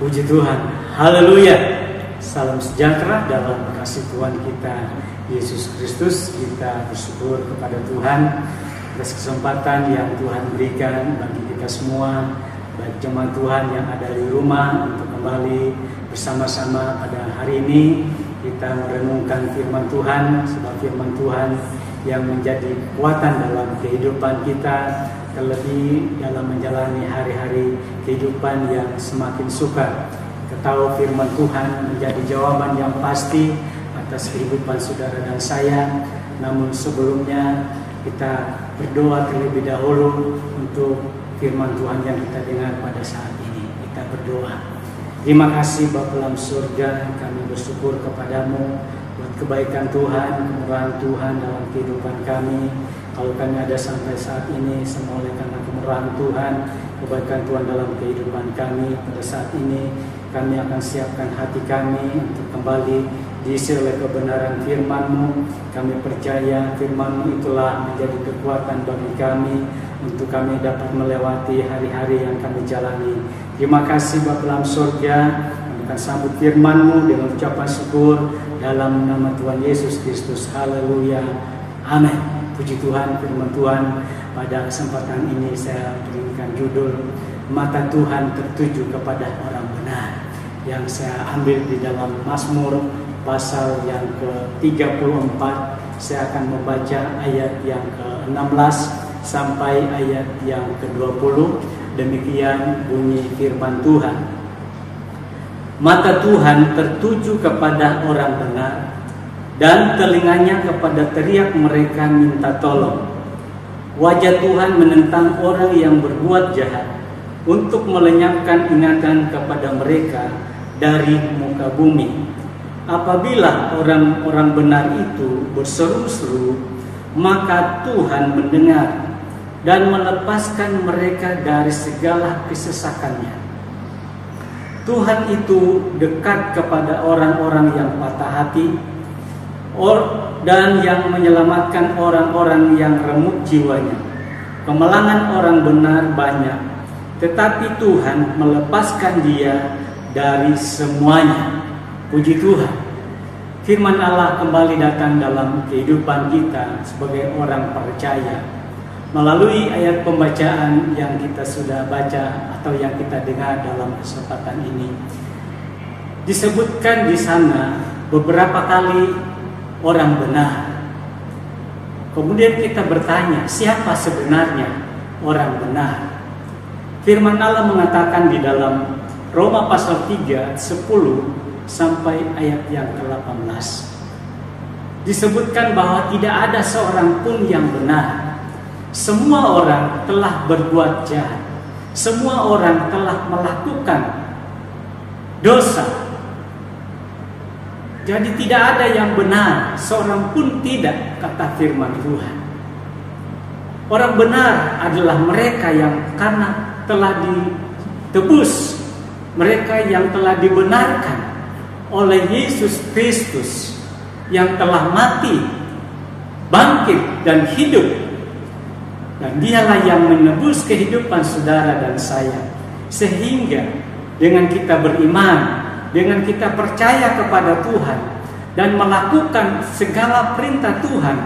Puji Tuhan. Haleluya. Salam sejahtera dalam kasih Tuhan kita Yesus Kristus. Kita bersyukur kepada Tuhan atas kesempatan yang Tuhan berikan bagi kita semua, baik jemaat Tuhan yang ada di rumah untuk kembali bersama-sama pada hari ini kita merenungkan firman Tuhan sebab firman Tuhan yang menjadi kekuatan dalam kehidupan kita terlebih dalam menjalani hari-hari kehidupan yang semakin suka. Ketahui firman Tuhan menjadi jawaban yang pasti atas kehidupan saudara dan saya. Namun sebelumnya kita berdoa terlebih dahulu untuk firman Tuhan yang kita dengar pada saat ini. Kita berdoa. Terima kasih Bapak dalam surga, kami bersyukur kepadamu buat kebaikan Tuhan, kemurahan Tuhan dalam kehidupan kami. Kalau kami ada sampai saat ini, semua oleh karena kemurahan Tuhan, kebaikan Tuhan dalam kehidupan kami. Pada saat ini, kami akan siapkan hati kami untuk kembali diisi oleh kebenaran firman-Mu. Kami percaya firman-Mu itulah menjadi kekuatan bagi kami untuk kami dapat melewati hari-hari yang kami jalani. Terima kasih Bapak dalam surga, kami akan sambut firman-Mu dengan ucapan syukur dalam nama Tuhan Yesus Kristus. Haleluya. Amin. Puji Tuhan, firman Tuhan. Pada kesempatan ini saya berikan judul Mata Tuhan tertuju kepada orang benar yang saya ambil di dalam Mazmur pasal yang ke-34 saya akan membaca ayat yang ke-16 sampai ayat yang ke-20 demikian bunyi firman Tuhan. Mata Tuhan tertuju kepada orang benar dan telinganya kepada teriak mereka minta tolong wajah Tuhan menentang orang yang berbuat jahat untuk melenyapkan ingatan kepada mereka dari muka bumi apabila orang-orang benar itu berseru-seru maka Tuhan mendengar dan melepaskan mereka dari segala kesesakannya. Tuhan itu dekat kepada orang-orang yang patah hati dan yang menyelamatkan orang-orang yang remuk jiwanya. Kemelangan orang benar banyak, tetapi Tuhan melepaskan dia dari semuanya. Puji Tuhan. Firman Allah kembali datang dalam kehidupan kita sebagai orang percaya melalui ayat pembacaan yang kita sudah baca atau yang kita dengar dalam kesempatan ini. Disebutkan di sana beberapa kali orang benar. Kemudian kita bertanya, siapa sebenarnya orang benar? Firman Allah mengatakan di dalam Roma pasal 3 10 sampai ayat yang ke-18. Disebutkan bahwa tidak ada seorang pun yang benar semua orang telah berbuat jahat. Semua orang telah melakukan dosa. Jadi tidak ada yang benar, seorang pun tidak, kata firman Tuhan. Orang benar adalah mereka yang karena telah ditebus, mereka yang telah dibenarkan oleh Yesus Kristus yang telah mati, bangkit dan hidup dan dialah yang menebus kehidupan saudara dan saya. Sehingga dengan kita beriman, dengan kita percaya kepada Tuhan dan melakukan segala perintah Tuhan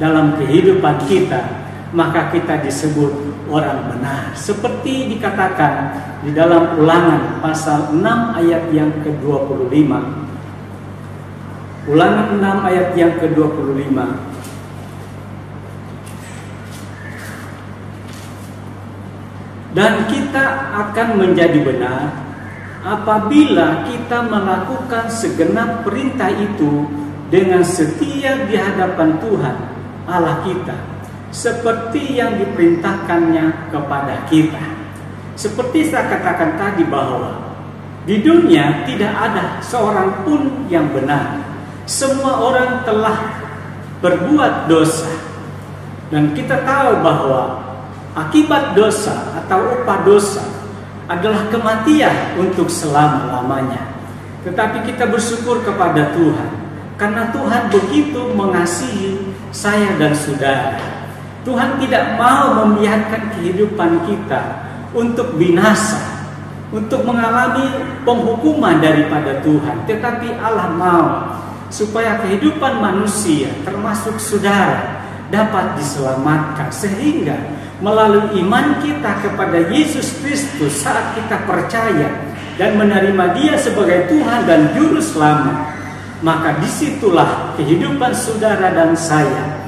dalam kehidupan kita, maka kita disebut orang benar. Seperti dikatakan di dalam Ulangan pasal 6 ayat yang ke-25. Ulangan 6 ayat yang ke-25. dan kita akan menjadi benar apabila kita melakukan segenap perintah itu dengan setia di hadapan Tuhan Allah kita seperti yang diperintahkannya kepada kita. Seperti saya katakan tadi bahwa di dunia tidak ada seorang pun yang benar. Semua orang telah berbuat dosa. Dan kita tahu bahwa Akibat dosa atau upah dosa adalah kematian untuk selama-lamanya. Tetapi kita bersyukur kepada Tuhan karena Tuhan begitu mengasihi saya dan saudara. Tuhan tidak mau membiarkan kehidupan kita untuk binasa. untuk mengalami penghukuman daripada Tuhan, tetapi Allah mau supaya kehidupan manusia termasuk saudara dapat diselamatkan sehingga melalui iman kita kepada Yesus Kristus saat kita percaya dan menerima Dia sebagai Tuhan dan Juru Selamat, maka di situlah kehidupan saudara dan saya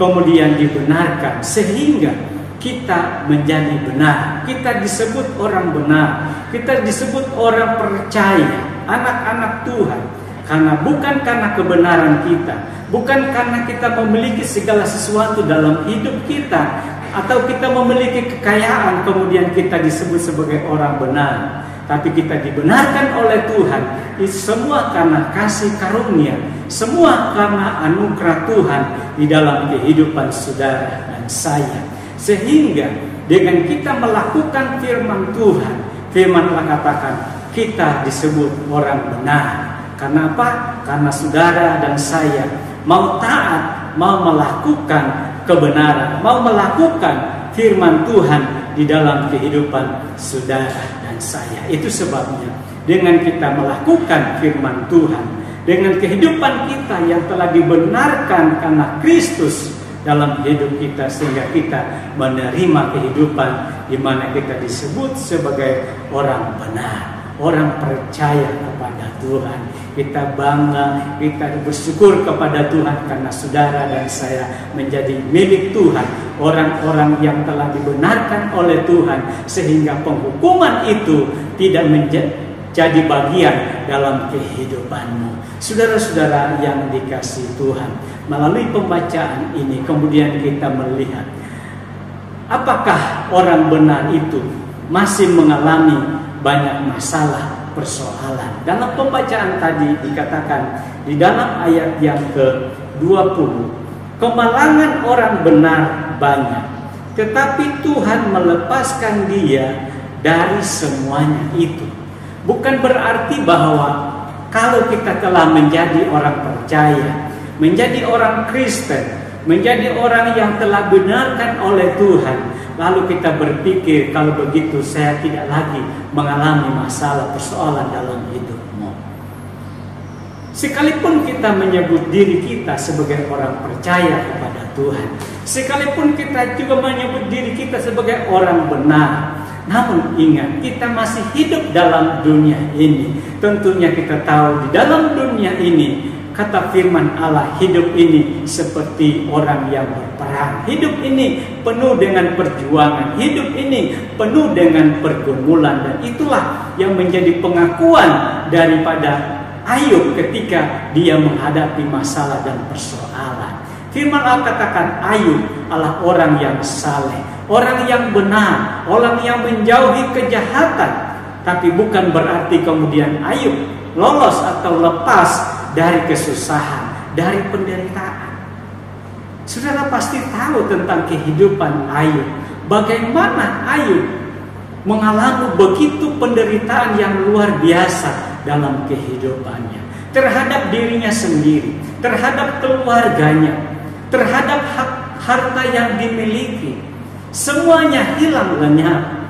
kemudian dibenarkan sehingga kita menjadi benar. Kita disebut orang benar. Kita disebut orang percaya, anak-anak Tuhan. Karena bukan karena kebenaran kita, bukan karena kita memiliki segala sesuatu dalam hidup kita, atau kita memiliki kekayaan, kemudian kita disebut sebagai orang benar. Tapi kita dibenarkan oleh Tuhan, semua karena kasih karunia, semua karena anugerah Tuhan di dalam kehidupan saudara dan saya. Sehingga dengan kita melakukan firman Tuhan, firman Allah katakan kita disebut orang benar. Karena apa? Karena saudara dan saya mau taat, mau melakukan kebenaran, mau melakukan firman Tuhan di dalam kehidupan saudara dan saya. Itu sebabnya. Dengan kita melakukan firman Tuhan, dengan kehidupan kita yang telah dibenarkan karena Kristus dalam hidup kita sehingga kita menerima kehidupan di mana kita disebut sebagai orang benar, orang percaya kepada Tuhan. Kita bangga, kita bersyukur kepada Tuhan karena saudara dan saya menjadi milik Tuhan, orang-orang yang telah dibenarkan oleh Tuhan sehingga penghukuman itu tidak menjadi bagian dalam kehidupanmu. Saudara-saudara yang dikasih Tuhan, melalui pembacaan ini kemudian kita melihat apakah orang benar itu masih mengalami banyak masalah persoalan. Dalam pembacaan tadi dikatakan di dalam ayat yang ke-20, kemalangan orang benar banyak, tetapi Tuhan melepaskan dia dari semuanya itu. Bukan berarti bahwa kalau kita telah menjadi orang percaya, menjadi orang Kristen, menjadi orang yang telah benarkan oleh Tuhan, lalu kita berpikir kalau begitu saya tidak lagi mengalami masalah persoalan dalam hidupmu. Sekalipun kita menyebut diri kita sebagai orang percaya kepada Tuhan, sekalipun kita juga menyebut diri kita sebagai orang benar, namun ingat, kita masih hidup dalam dunia ini. Tentunya kita tahu di dalam dunia ini kata firman Allah hidup ini seperti orang yang berperang. Hidup ini penuh dengan perjuangan. Hidup ini penuh dengan pergumulan dan itulah yang menjadi pengakuan daripada Ayub ketika dia menghadapi masalah dan persoalan. Firman Allah katakan Ayub adalah orang yang saleh orang yang benar, orang yang menjauhi kejahatan. Tapi bukan berarti kemudian Ayub lolos atau lepas dari kesusahan, dari penderitaan. Saudara pasti tahu tentang kehidupan Ayub. Bagaimana Ayub mengalami begitu penderitaan yang luar biasa dalam kehidupannya. Terhadap dirinya sendiri, terhadap keluarganya, terhadap hak harta yang dimiliki, Semuanya hilang lenyap.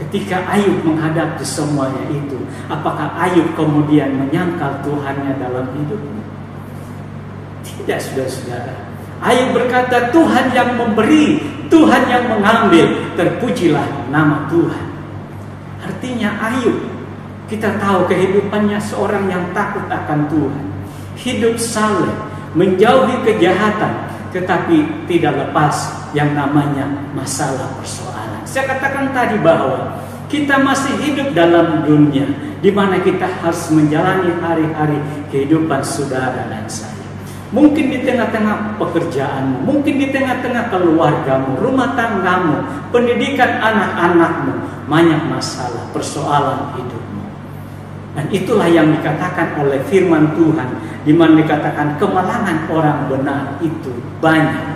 Ketika Ayub menghadapi semuanya itu, apakah Ayub kemudian menyangkal Tuhannya dalam hidupnya? Tidak, saudara-saudara. Ayub berkata, Tuhan yang memberi, Tuhan yang mengambil, terpujilah nama Tuhan. Artinya Ayub, kita tahu kehidupannya seorang yang takut akan Tuhan. Hidup saleh, menjauhi kejahatan, tetapi tidak lepas yang namanya masalah persoalan. Saya katakan tadi bahwa kita masih hidup dalam dunia di mana kita harus menjalani hari-hari kehidupan saudara dan saya. Mungkin di tengah-tengah pekerjaanmu, mungkin di tengah-tengah keluargamu, rumah tanggamu, pendidikan anak-anakmu, banyak masalah, persoalan hidupmu. Dan itulah yang dikatakan oleh firman Tuhan, di mana dikatakan kemalangan orang benar itu banyak.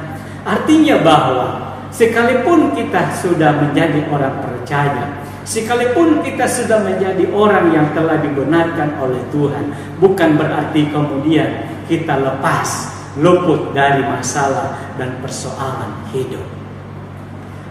Artinya bahwa sekalipun kita sudah menjadi orang percaya, sekalipun kita sudah menjadi orang yang telah dibenarkan oleh Tuhan, bukan berarti kemudian kita lepas luput dari masalah dan persoalan hidup.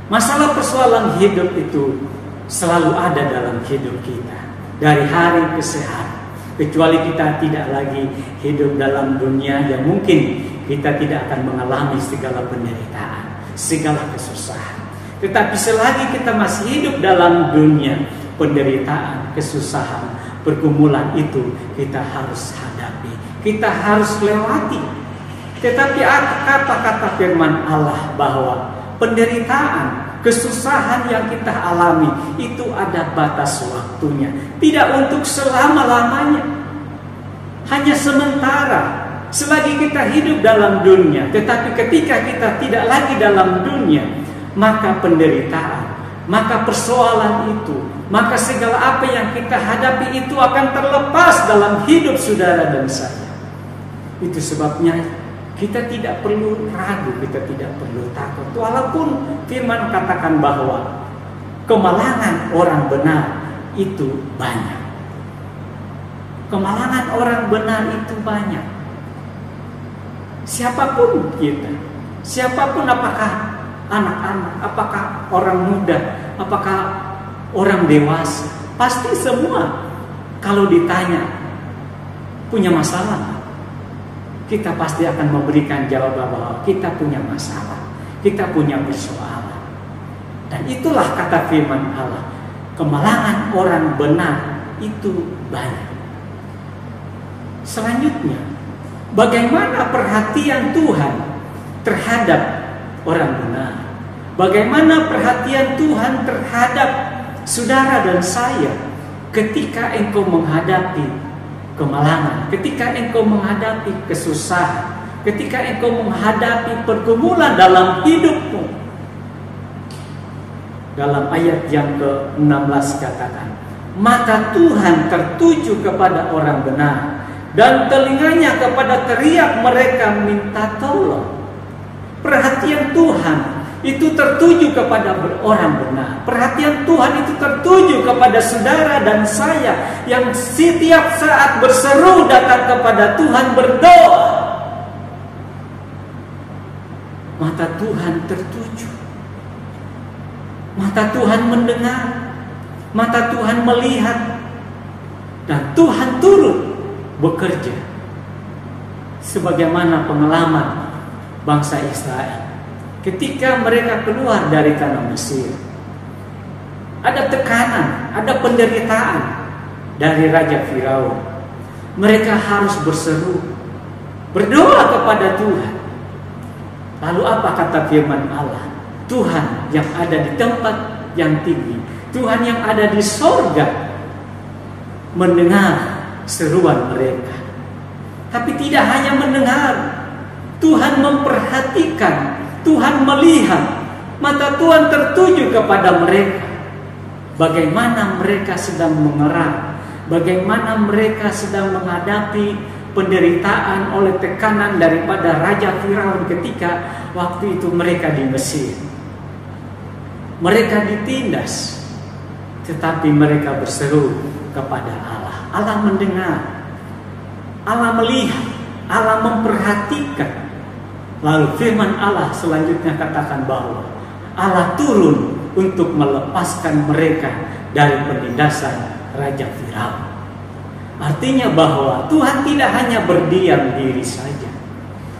Masalah persoalan hidup itu selalu ada dalam hidup kita dari hari ke hari. Kecuali kita tidak lagi hidup dalam dunia yang mungkin kita tidak akan mengalami segala penderitaan, segala kesusahan. Tetapi selagi kita masih hidup dalam dunia penderitaan, kesusahan, pergumulan itu kita harus hadapi, kita harus lewati. Tetapi kata-kata firman Allah bahwa penderitaan, kesusahan yang kita alami itu ada batas waktunya, tidak untuk selama-lamanya. Hanya sementara selagi kita hidup dalam dunia, tetapi ketika kita tidak lagi dalam dunia, maka penderitaan, maka persoalan itu, maka segala apa yang kita hadapi itu akan terlepas dalam hidup saudara dan saya. Itu sebabnya kita tidak perlu ragu, kita tidak perlu takut. Walaupun firman katakan bahwa kemalangan orang benar itu banyak. Kemalangan orang benar itu banyak. Siapa pun kita, siapa pun apakah anak-anak, apakah orang muda, apakah orang dewasa, pasti semua kalau ditanya punya masalah kita pasti akan memberikan jawaban bahwa kita punya masalah, kita punya persoalan. Dan itulah kata firman Allah, kemalangan orang benar itu banyak. Selanjutnya, bagaimana perhatian Tuhan terhadap orang benar? Bagaimana perhatian Tuhan terhadap saudara dan saya ketika engkau menghadapi kemalangan, ketika engkau menghadapi kesusahan, ketika engkau menghadapi pergumulan dalam hidupmu. Dalam ayat yang ke-16 katakan, maka Tuhan tertuju kepada orang benar dan telinganya kepada teriak mereka minta tolong. Perhatian Tuhan itu tertuju kepada orang benar. Perhatian Tuhan itu tertuju kepada saudara dan saya yang setiap saat berseru datang kepada Tuhan berdoa. Mata Tuhan tertuju. Mata Tuhan mendengar. Mata Tuhan melihat. Dan Tuhan turut bekerja. Sebagaimana pengalaman bangsa Israel ketika mereka keluar dari tanah Mesir. Ada tekanan, ada penderitaan dari Raja Firaun. Mereka harus berseru, berdoa kepada Tuhan. Lalu apa kata firman Allah? Tuhan yang ada di tempat yang tinggi, Tuhan yang ada di sorga mendengar seruan mereka. Tapi tidak hanya mendengar, Tuhan memperhatikan Tuhan melihat, mata Tuhan tertuju kepada mereka. Bagaimana mereka sedang mengerang, bagaimana mereka sedang menghadapi penderitaan oleh tekanan daripada Raja Firaun ketika waktu itu mereka di Mesir. Mereka ditindas, tetapi mereka berseru kepada Allah. Allah mendengar, Allah melihat, Allah memperhatikan Lalu firman Allah selanjutnya katakan bahwa Allah turun untuk melepaskan mereka dari penindasan Raja Firaun. Artinya bahwa Tuhan tidak hanya berdiam diri saja.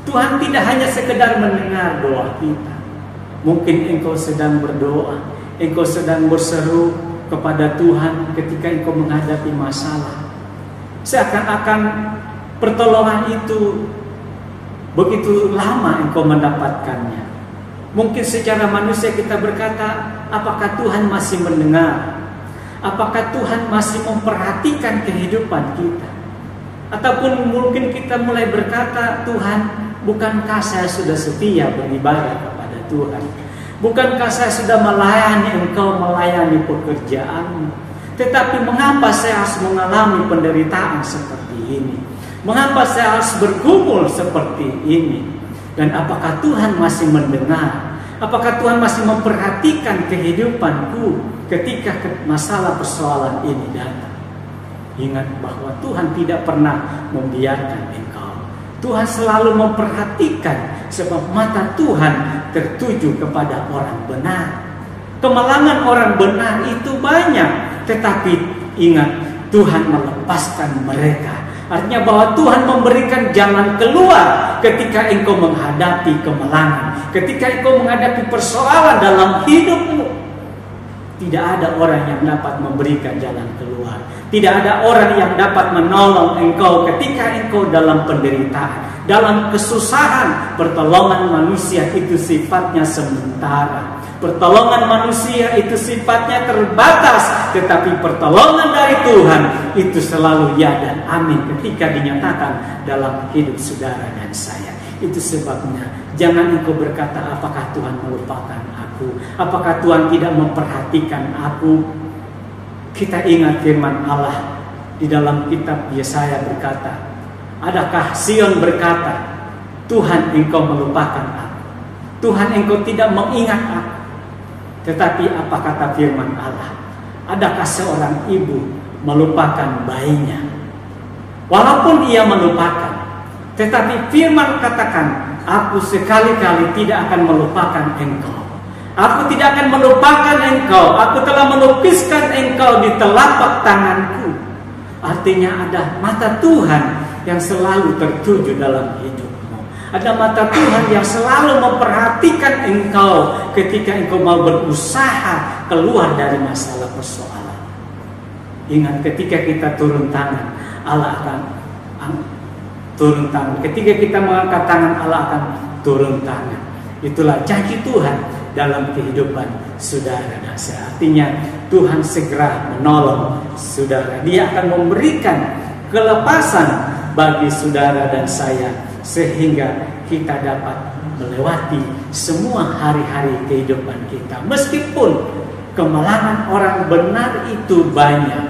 Tuhan tidak hanya sekedar mendengar doa kita. Mungkin engkau sedang berdoa, engkau sedang berseru kepada Tuhan ketika engkau menghadapi masalah. Seakan-akan pertolongan itu Begitu lama engkau mendapatkannya. Mungkin secara manusia kita berkata, apakah Tuhan masih mendengar? Apakah Tuhan masih memperhatikan kehidupan kita? Ataupun mungkin kita mulai berkata, Tuhan, bukankah saya sudah setia beribadah kepada Tuhan? Bukankah saya sudah melayani engkau melayani pekerjaanmu? Tetapi mengapa saya harus mengalami penderitaan seperti ini? Mengapa saya harus bergumul seperti ini? Dan apakah Tuhan masih mendengar? Apakah Tuhan masih memperhatikan kehidupanku ketika masalah persoalan ini datang? Ingat bahwa Tuhan tidak pernah membiarkan engkau. Tuhan selalu memperhatikan sebab mata Tuhan tertuju kepada orang benar. Kemalangan orang benar itu banyak, tetapi ingat Tuhan melepaskan mereka. Artinya bahwa Tuhan memberikan jalan keluar ketika engkau menghadapi kemalangan, ketika engkau menghadapi persoalan dalam hidupmu. Tidak ada orang yang dapat memberikan jalan keluar. Tidak ada orang yang dapat menolong engkau ketika engkau dalam penderitaan, dalam kesusahan. Pertolongan manusia itu sifatnya sementara. Pertolongan manusia itu sifatnya terbatas, tetapi pertolongan dari Tuhan itu selalu ya dan amin ketika dinyatakan dalam hidup saudara dan saya. Itu sebabnya jangan engkau berkata apakah Tuhan melupakan aku, apakah Tuhan tidak memperhatikan aku. Kita ingat firman Allah di dalam kitab Yesaya berkata, adakah Sion berkata, Tuhan engkau melupakan aku. Tuhan engkau tidak mengingat aku. Tetapi apa kata firman Allah? Adakah seorang ibu melupakan bayinya? Walaupun ia melupakan, tetapi firman katakan, aku sekali-kali tidak akan melupakan engkau. Aku tidak akan melupakan engkau. Aku telah melukiskan engkau di telapak tanganku. Artinya ada mata Tuhan yang selalu tertuju dalam hidup. Ada mata Tuhan yang selalu memperhatikan engkau ketika engkau mau berusaha keluar dari masalah persoalan. Ingat ketika kita turun tangan, Allah akan turun tangan. Ketika kita mengangkat tangan, Allah akan turun tangan. Itulah janji Tuhan dalam kehidupan saudara dan saya. Artinya Tuhan segera menolong saudara. Dia akan memberikan kelepasan bagi saudara dan saya sehingga kita dapat melewati semua hari-hari kehidupan kita. Meskipun kemalangan orang benar itu banyak,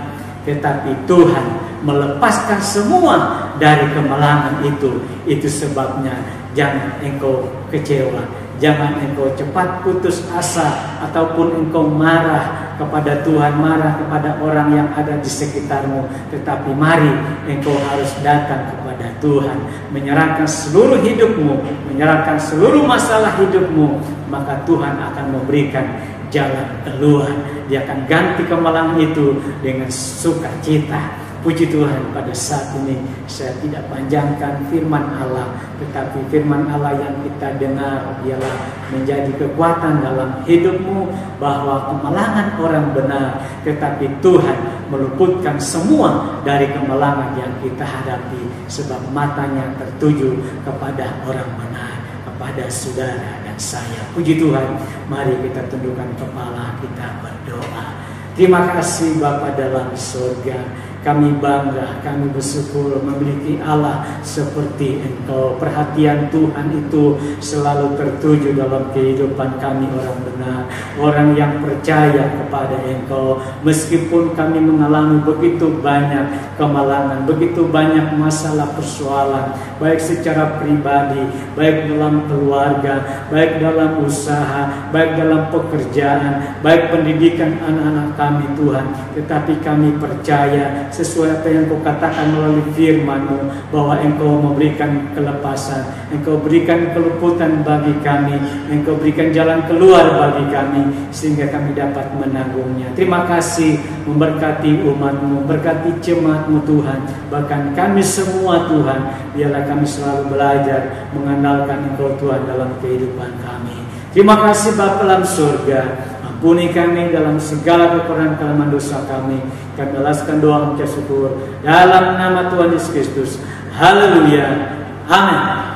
tetapi Tuhan melepaskan semua dari kemalangan itu. Itu sebabnya jangan engkau kecewa, jangan engkau cepat putus asa ataupun engkau marah kepada Tuhan, marah kepada orang yang ada di sekitarmu, tetapi mari engkau harus datang kepada Tuhan, menyerahkan seluruh hidupmu, menyerahkan seluruh masalah hidupmu, maka Tuhan akan memberikan jalan keluar. Dia akan ganti kemalangan itu dengan sukacita. Puji Tuhan pada saat ini saya tidak panjangkan firman Allah Tetapi firman Allah yang kita dengar ialah menjadi kekuatan dalam hidupmu Bahwa kemalangan orang benar Tetapi Tuhan meluputkan semua dari kemalangan yang kita hadapi Sebab matanya tertuju kepada orang benar Kepada saudara dan saya. Puji Tuhan Mari kita tundukkan kepala kita berdoa. Terima kasih Bapa dalam surga kami bangga, kami bersyukur memiliki Allah seperti Engkau. Perhatian Tuhan itu selalu tertuju dalam kehidupan kami orang benar, orang yang percaya kepada Engkau. Meskipun kami mengalami begitu banyak kemalangan, begitu banyak masalah persoalan, baik secara pribadi, baik dalam keluarga, baik dalam usaha, baik dalam pekerjaan, baik pendidikan anak-anak kami Tuhan. Tetapi kami percaya sesuai apa yang kau katakan melalui firman-Mu bahwa Engkau memberikan kelepasan, Engkau berikan keluputan bagi kami, Engkau berikan jalan keluar bagi kami sehingga kami dapat menanggungnya. Terima kasih memberkati umat-Mu, berkati jemaat-Mu Tuhan, bahkan kami semua Tuhan, biarlah kami selalu belajar mengandalkan Engkau Tuhan dalam kehidupan kami. Terima kasih Bapa dalam surga. Ampuni kami dalam segala kekurangan kelemahan dosa kami. Kami balaskan doa ucap syukur dalam nama Tuhan Yesus Kristus. Haleluya. Amin.